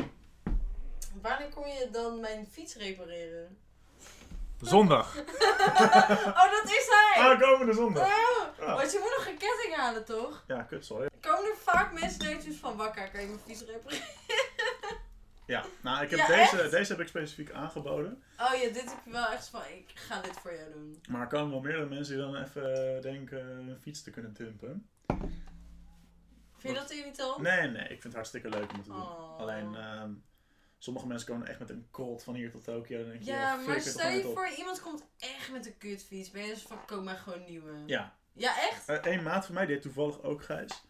Wanneer kom je dan mijn fiets repareren? Zondag. *laughs* oh, dat is hij! Ah, komende zondag. Oh, Ja. Want je moet nog een ketting halen, toch? Ja, kutsel. Komen er vaak mensen toe van wakker, kan je mijn fiets repareren? Ja, nou, ik heb Ja, deze, echt? deze heb ik specifiek aangeboden. Oh ja, dit heb je wel echt van, ik ga dit voor jou doen. Maar er komen wel meerdere mensen die dan even eh, denken hun fiets te kunnen dumpen. Vind je dat irritant? Nee, nee, ik vind het hartstikke leuk om te doen. Oh. Alleen, ehm, sommige mensen komen echt met een cold van hier tot Tokio. Dan denk je, Ja, maar het stel je voor, iemand komt echt met een kutfiets. Ben je dus van, koop maar gewoon nieuwe. Ja, Ja, echt? Eén Eh, maat van mij, die heet toevallig ook Gijs.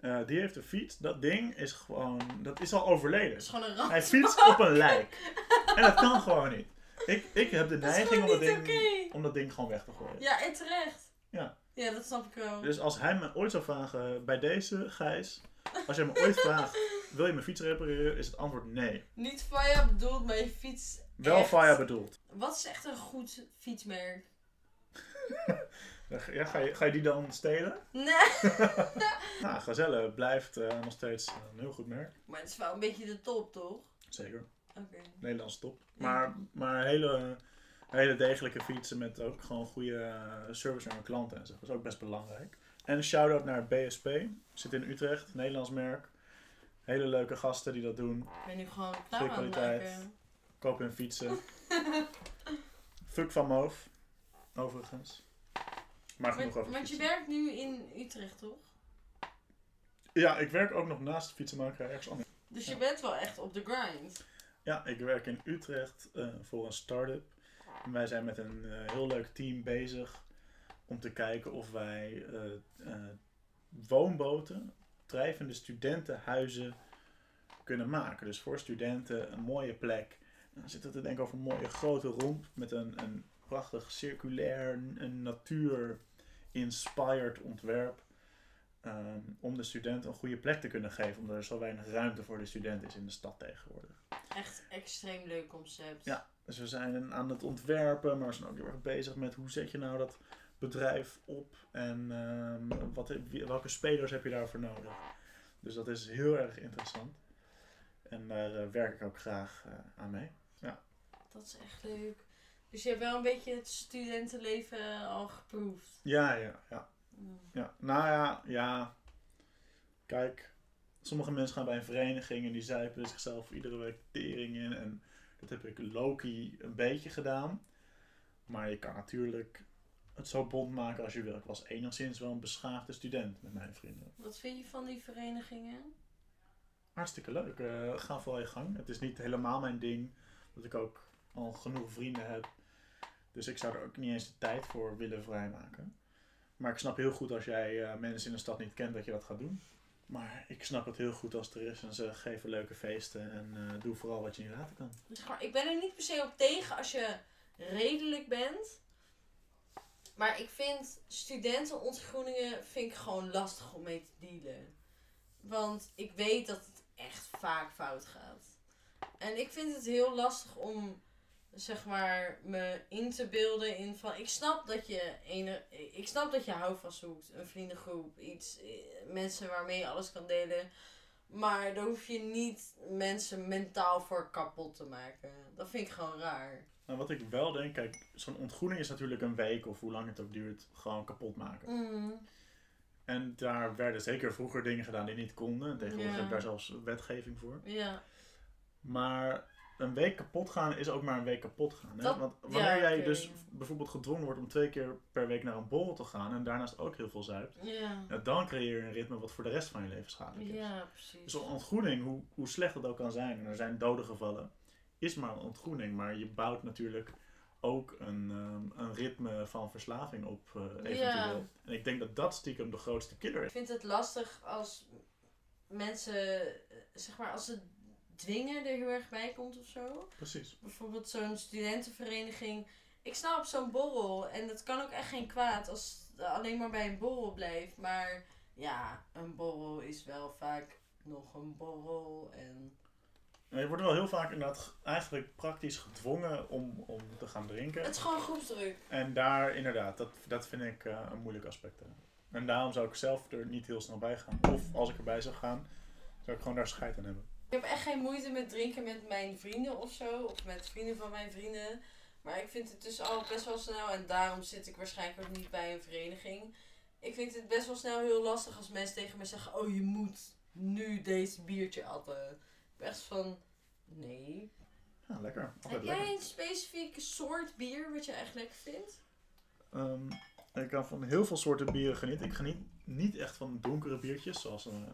Eh, die heeft een fiets. Dat ding is gewoon, dat is al overleden. Dat is gewoon een ramp. Hij fietst op een lijk. En dat kan gewoon niet. Ik, ik heb de Dat neiging om dat, ding, om dat ding gewoon weg te gooien. Ja, en terecht. Ja. Ja, dat snap ik wel. Dus als hij me ooit zou vragen, bij deze Gijs, als jij me ooit *laughs* vraagt, wil je mijn fiets repareren, is het antwoord nee. Niet Faya bedoeld, maar je fiets. Wel echt. Faya bedoeld. Wat is echt een goed fietsmerk? *laughs* Ja, ga, je, ga je die dan stelen? Nee. *laughs* Nou, Gazelle blijft eh, nog steeds een heel goed merk. Maar het is wel een beetje de top, toch? Zeker. Oké. Nederlandse top. Maar, maar hele, hele degelijke fietsen met ook gewoon goede eh, service naar mijn klanten en zo. Dat is ook best belangrijk. En een shout-out naar BSP. Zit in Utrecht, Nederlands merk. Hele leuke gasten die dat doen. Ik ben nu gewoon kwaliteit. maken. Koop hun fietsen. *laughs* Fuck van Moof. Overigens. Maar genoeg over want je fietsen. werkt nu in Utrecht, toch? Ja, ik werk ook nog naast de fietsenmakerij ergens anders. Dus je Ja. bent wel echt op de grind. Ja, ik werk in Utrecht eh, voor een start-up. Wij zijn met een eh, heel leuk team bezig om te kijken of wij eh, eh, woonboten, drijvende studentenhuizen kunnen maken. Dus voor studenten een mooie plek. Dan zitten we te denken over een mooie grote romp met een, een prachtig circulair, een natuur-inspired ontwerp. Ehm, om de studenten een goede plek te kunnen geven, omdat er zo weinig ruimte voor de student is in de stad tegenwoordig. Echt extreem leuk concept. Ja. Dus we zijn aan het ontwerpen, maar we zijn ook heel erg bezig met hoe zet je nou dat bedrijf op en ehm, wat, welke spelers heb je daarvoor nodig. Dus dat is heel erg interessant. En daar eh, werk ik ook graag eh, aan mee. Dat is echt leuk. Dus je hebt wel een beetje het studentenleven al geproefd. Ja, ja, ja. Ja. Nou ja, ja. Kijk, sommige mensen gaan bij een vereniging en die zuipen zichzelf iedere week tering in. En dat heb ik Loki een beetje gedaan. Maar je kan natuurlijk het zo bond maken als je wil. Ik was enigszins wel een beschaafde student met mijn vrienden. Wat vind je van die verenigingen? Hartstikke leuk. Eh, ga vooral je gang. Het is niet helemaal mijn ding. Dat ik ook al genoeg vrienden heb. Dus ik zou er ook niet eens de tijd voor willen vrijmaken. Maar ik snap heel goed als jij eh, mensen in de stad niet kent dat je dat gaat doen. Maar ik snap het heel goed als er is en ze geven leuke feesten. En eh, doe vooral wat je niet laten kan. Ik ben er niet per se op tegen als je redelijk bent. Maar ik vind studentenontgroeningen vind ik gewoon lastig om mee te dealen. Want ik weet dat het echt vaak fout gaat. En ik vind het heel lastig om, zeg maar, me in te beelden in van... Ik snap dat je, ene, ik snap dat je houvast zoekt. Een vriendengroep, iets, eh, mensen waarmee je alles kan delen. Maar daar hoef je niet mensen mentaal voor kapot te maken. Dat vind ik gewoon raar. Nou, wat ik wel denk, kijk, zo'n ontgroening is natuurlijk een week of hoe lang het ook duurt, gewoon kapot maken. Mm. En daar werden zeker vroeger dingen gedaan die niet konden. En tegenwoordig Ja. heb ik daar zelfs wetgeving voor. Ja. Maar een week kapot gaan is ook maar een week kapot gaan. Hè? Dat- Want wanneer ja, jij dus bijvoorbeeld gedwongen wordt om twee keer per week naar een borrel te gaan en daarnaast ook heel veel zuipt, Ja. dan creëer je een ritme wat voor de rest van je leven schadelijk is. Ja, precies. Dus een ontgroening, hoe, hoe slecht het ook kan zijn, en er zijn doden gevallen, is maar een ontgroening. Maar je bouwt natuurlijk ook een, ehm, een ritme van verslaving op eh, eventueel. Ja. En ik denk dat dat stiekem de grootste killer Ik is. vind het lastig als mensen, eh, zeg maar, als het dwingen er heel erg bij komt of zo. Precies. Bijvoorbeeld zo'n studentenvereniging. ik snap zo'n borrel. En het kan ook echt geen kwaad als het alleen maar bij een borrel blijft. Maar ja, een borrel is wel vaak nog een borrel. En Je wordt wel heel vaak inderdaad eigenlijk praktisch gedwongen om, om te gaan drinken. het is gewoon groepsdruk. En daar inderdaad, dat, dat vind ik eh, een moeilijk aspect. En daarom zou ik zelf er niet heel snel bij gaan. Of als ik erbij zou gaan, zou ik gewoon daar scheid aan hebben. Ik heb echt geen moeite met drinken met mijn vrienden of zo. Of met vrienden van mijn vrienden. Maar ik vind het dus al best wel snel. En daarom zit ik waarschijnlijk ook niet bij een vereniging. Ik vind het best wel snel heel lastig als mensen tegen me zeggen: Oh, je moet nu deze biertje atten. Ik ben echt van: Nee. Ja, lekker. Altijd Heb lekker. jij een specifieke soort bier wat je echt lekker vindt? Ehm, ik kan van heel veel soorten bieren genieten. Ik geniet niet echt van donkere biertjes, zoals een eh,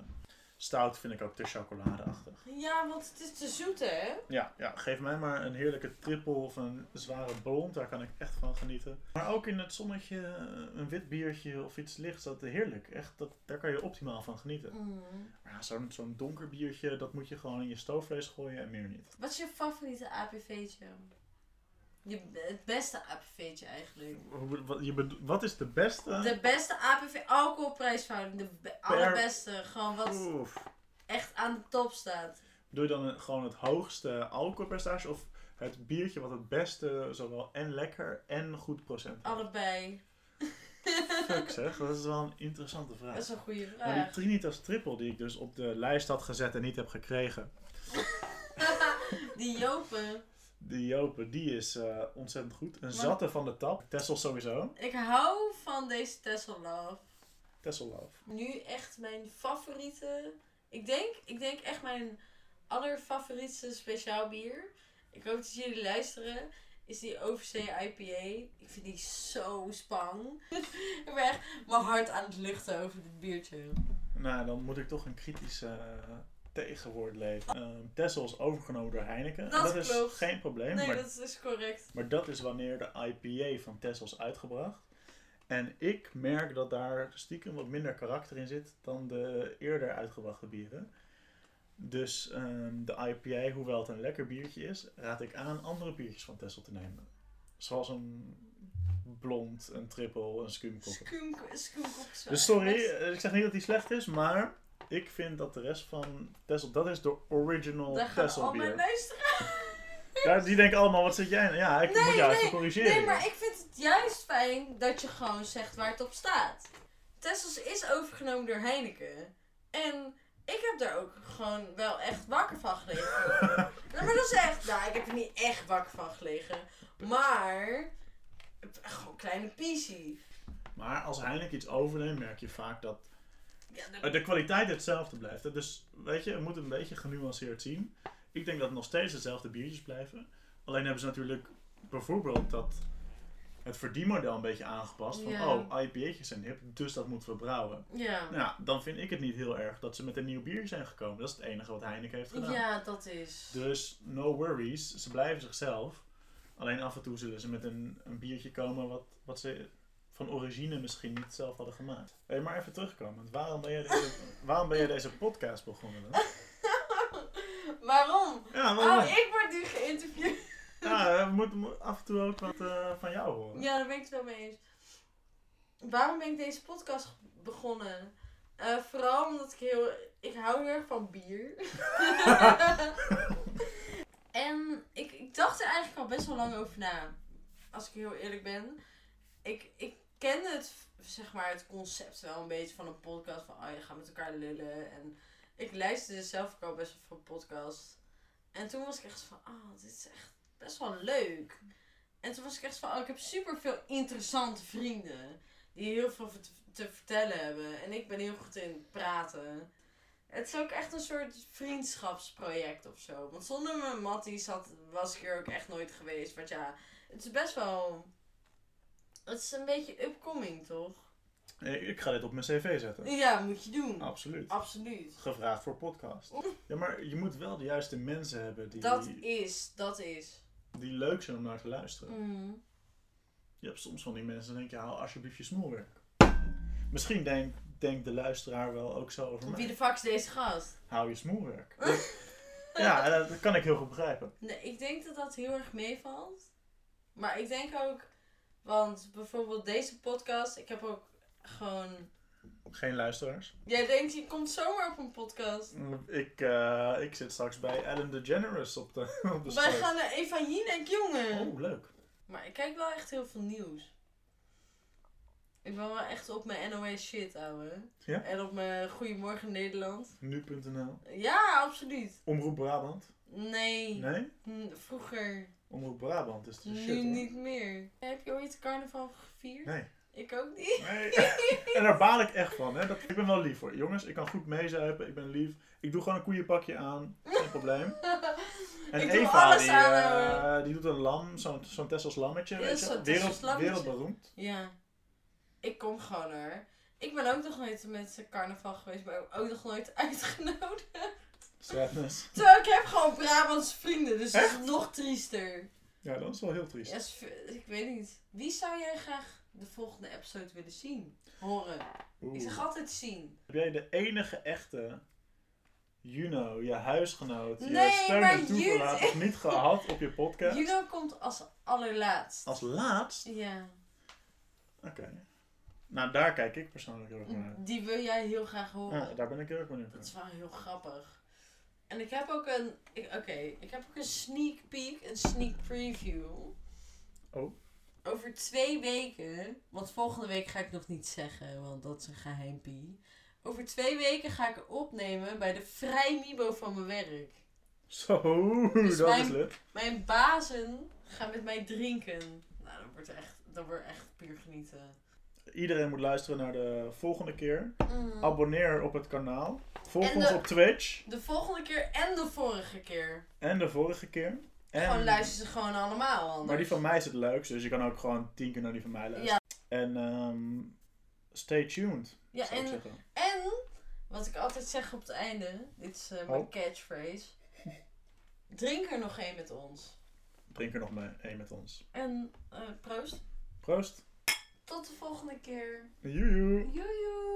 stout vind ik ook te chocoladeachtig. Ja, want het is te zoet, hè? Ja, ja, geef mij maar een heerlijke triple of een zware blond, daar kan ik echt van genieten. Maar ook in het zonnetje, eh, een wit biertje of iets lichts, dat is heerlijk. Echt, dat, daar kan je optimaal van genieten. Mm. Maar ja, zo'n zo'n donker biertje, dat moet je gewoon in je stoofvlees gooien en meer niet. Wat is je favoriete APV'tje? Je, het beste APV'tje eigenlijk. Wat, je wat is de beste? De beste APV alcoholprijsverhouding. De be- allerbeste. Gewoon wat Oef. echt aan de top staat. Doe je dan een- gewoon het hoogste alcoholpercentage of het biertje wat het beste, zowel en lekker en goed procent heeft? Allebei. *laughs* Fuck zeg, dat is wel een interessante vraag. Dat is een goede Maar die vraag. Trinitas Triple die ik dus op de lijst had gezet en niet heb gekregen, *laughs* Die Jopen. Die Jopen, die is eh, ontzettend goed. Een Maar- zatte van de tap. Tessel sowieso. Ik hou van deze Tesla Love. Tessel Love. Nu echt mijn favoriete. Ik denk, ik denk echt mijn allerfavorietste speciaal bier. Ik hoop dat jullie luisteren. Is die Overzee IPA. Ik vind die zo spang. *laughs* ik ben echt mijn hart aan het luchten over dit biertje. Nou, dan moet ik toch een kritisch eh, tegenwoord leveren. Ehm Tessel is overgenomen door Heineken. Dat en dat klopt. is geen probleem. Nee, maar dat is correct. Maar dat is wanneer de IPA van Tesla is uitgebracht. En ik merk dat daar stiekem wat minder karakter in zit dan de eerder uitgebrachte bieren. Dus ehm, de IPA, hoewel het een lekker biertje is, raad ik aan andere biertjes van Tesla te nemen. Zoals een blond, een triple, een skumkop wel Dus sorry, eh, ik zeg niet dat die slecht is, maar ik vind dat de rest van Tesla, dat is de original Daar gaan Tesla al mijn bier. luisteraars. Ja, die denken allemaal, wat zit jij nou? Ja, ik moet jou even corrigeren. Nee, maar ik vind het juist fijn dat je gewoon zegt waar het op staat. Tessels is overgenomen door Heineken. En ik heb daar ook gewoon wel echt wakker van gelegen. nou, *laughs* maar dat is echt... Nou, ik heb er niet echt wakker van gelegen. Maar... Gewoon kleine piesie. Maar als Heineken iets overneemt, merk je vaak dat de- de kwaliteit hetzelfde blijft. hè. Dus weet je, je moet het een beetje genuanceerd zien. Ik denk dat het nog steeds dezelfde biertjes blijven. Alleen hebben ze natuurlijk bijvoorbeeld dat het verdienmodel een beetje aangepast. Van, oh, IPA'tjes zijn hip, dus dat moeten we brouwen. ja. Nou ja, dan vind ik het niet heel erg dat ze met een nieuw bier zijn gekomen. Dat is het enige wat Heineken heeft gedaan. Ja, dat is... Dus no worries, ze blijven zichzelf. Alleen af en toe zullen ze met een, een biertje komen wat, wat ze van origine misschien niet zelf hadden gemaakt. Hey, maar even terugkomen. Waarom ben jij deze, *laughs* waarom ben jij deze podcast begonnen? Dan? *laughs* Waarom? Ja, waarom? Oh, ik word nu geïnterviewd. ja, we moeten mo- af en toe ook wat eh, van jou horen. Ja, daar ben ik het wel mee eens. Waarom ben ik deze podcast begonnen? Eh, vooral omdat ik heel... Ik hou heel erg van bier. *laughs* en ik, ik dacht er eigenlijk al best wel lang over na. Als ik heel eerlijk ben. Ik, ik ken het, zeg maar, het concept wel een beetje van een podcast. Van, oh, je gaat met elkaar lullen. En ik luisterde zelf ook al best wel veel podcasts. En toen was ik echt van, oh, dit is echt best wel leuk. En toen was ik echt van, oh, ik heb super veel interessante vrienden. Die heel veel te, te vertellen hebben. En ik ben heel goed in praten. Het is ook echt een soort vriendschapsproject of zo. Want zonder mijn matties had, was ik er ook echt nooit geweest. Want ja, het is best wel... Het is een beetje upcoming, toch? Ik, ik ga dit op mijn cv zetten. Ja, moet je doen. Absoluut. Absoluut. Gevraagd voor podcast. Ja, maar je moet wel de juiste mensen hebben die, Dat is, dat is. die leuk zijn om naar te luisteren. Mm. Je hebt soms van die mensen dan denk je, hou alsjeblieft je smoelwerk. Misschien denkt denkt de luisteraar wel ook zo over mij. Wie de fuck is deze gast? Hou je smoelwerk. *laughs* ja, dat kan ik heel goed begrijpen. Nee, ik denk dat dat heel erg meevalt. Maar ik denk ook, want bijvoorbeeld deze podcast, ik heb ook gewoon. Geen luisteraars. Jij denkt, je komt zomaar op een podcast. Ik, eh, ik zit straks bij Ellen DeGeneres op de, *laughs* op de Wij gaan naar Eva Jinek, jongen. Oh, leuk. Maar ik kijk wel echt heel veel nieuws. Ik ben wel echt op mijn NOS shit, ouwe. Ja? En op mijn Goedemorgen Nederland. Nu.nl. Ja, absoluut. Omroep Brabant. Nee. Nee? Vroeger. Omroep Brabant is de nu shit hoor. niet meer. Heb je ooit carnaval gevierd? Nee. Ik ook niet. nee. *laughs* en daar baal ik echt van. Hè. Dat, ik ben wel lief voor. Jongens, ik kan goed meezuipen. Ik ben lief. Ik doe gewoon een koeienpakje aan. Geen probleem. *laughs* En Ik doe Eva, alles die, aan, eh, die doet een lam. Zo'n zo'n Tessels lammetje. Ja, weet je. Wereld, lammetje. wereldberoemd. Ja. Ik kom gewoon hoor. Ik ben ook nog nooit met carnaval geweest, maar ook nog nooit *laughs* uitgenodigd. Sadness. *laughs* Terwijl ik heb gewoon Brabantse vrienden, dus dat is nog triester. Ja, dat is wel heel triest. Ja, is ik weet niet. Wie zou jij graag de volgende episode willen zien? Horen. Oeh. Ik zeg altijd zien. Heb jij de enige echte Juno, je huisgenoot, Nee, je steun maar en toeverlaat niet gehad op je podcast? Juno komt als allerlaatst. Als laatst? Ja. Oké. Nou, daar kijk ik persoonlijk heel erg naar. Die wil jij heel graag horen. Ja, daar ben ik heel erg benieuwd Dat naar. is wel heel grappig. En ik heb ook een. ik- Oké, ik heb ook een sneak peek, een sneak preview. Oh. Over twee weken, want volgende week ga ik nog niet zeggen, want dat is een geheimpie. Over twee weken ga ik opnemen bij de Vrij Mibo van mijn werk. Zo, *laughs* Dus dat mijn- is leuk. Mijn bazen gaan met mij drinken. Nou, dat wordt echt, dat wordt echt puur genieten. Iedereen moet luisteren naar de volgende keer. Mm. Abonneer op het kanaal. Volg En ons de- op Twitch. De volgende keer en de vorige keer. En de vorige keer. En... Gewoon luister ze gewoon allemaal anders. Maar die van mij is het leukste, dus je kan ook gewoon tien keer naar die van mij luisteren. Ja, En ehm, stay tuned, ja en, en wat ik altijd zeg op het einde, dit is eh, mijn Oh. catchphrase. *laughs* Drink er nog één met ons. Drink er nog één met ons. En eh, proost. Proost. Tot de volgende keer. Joejoe. Joejoe.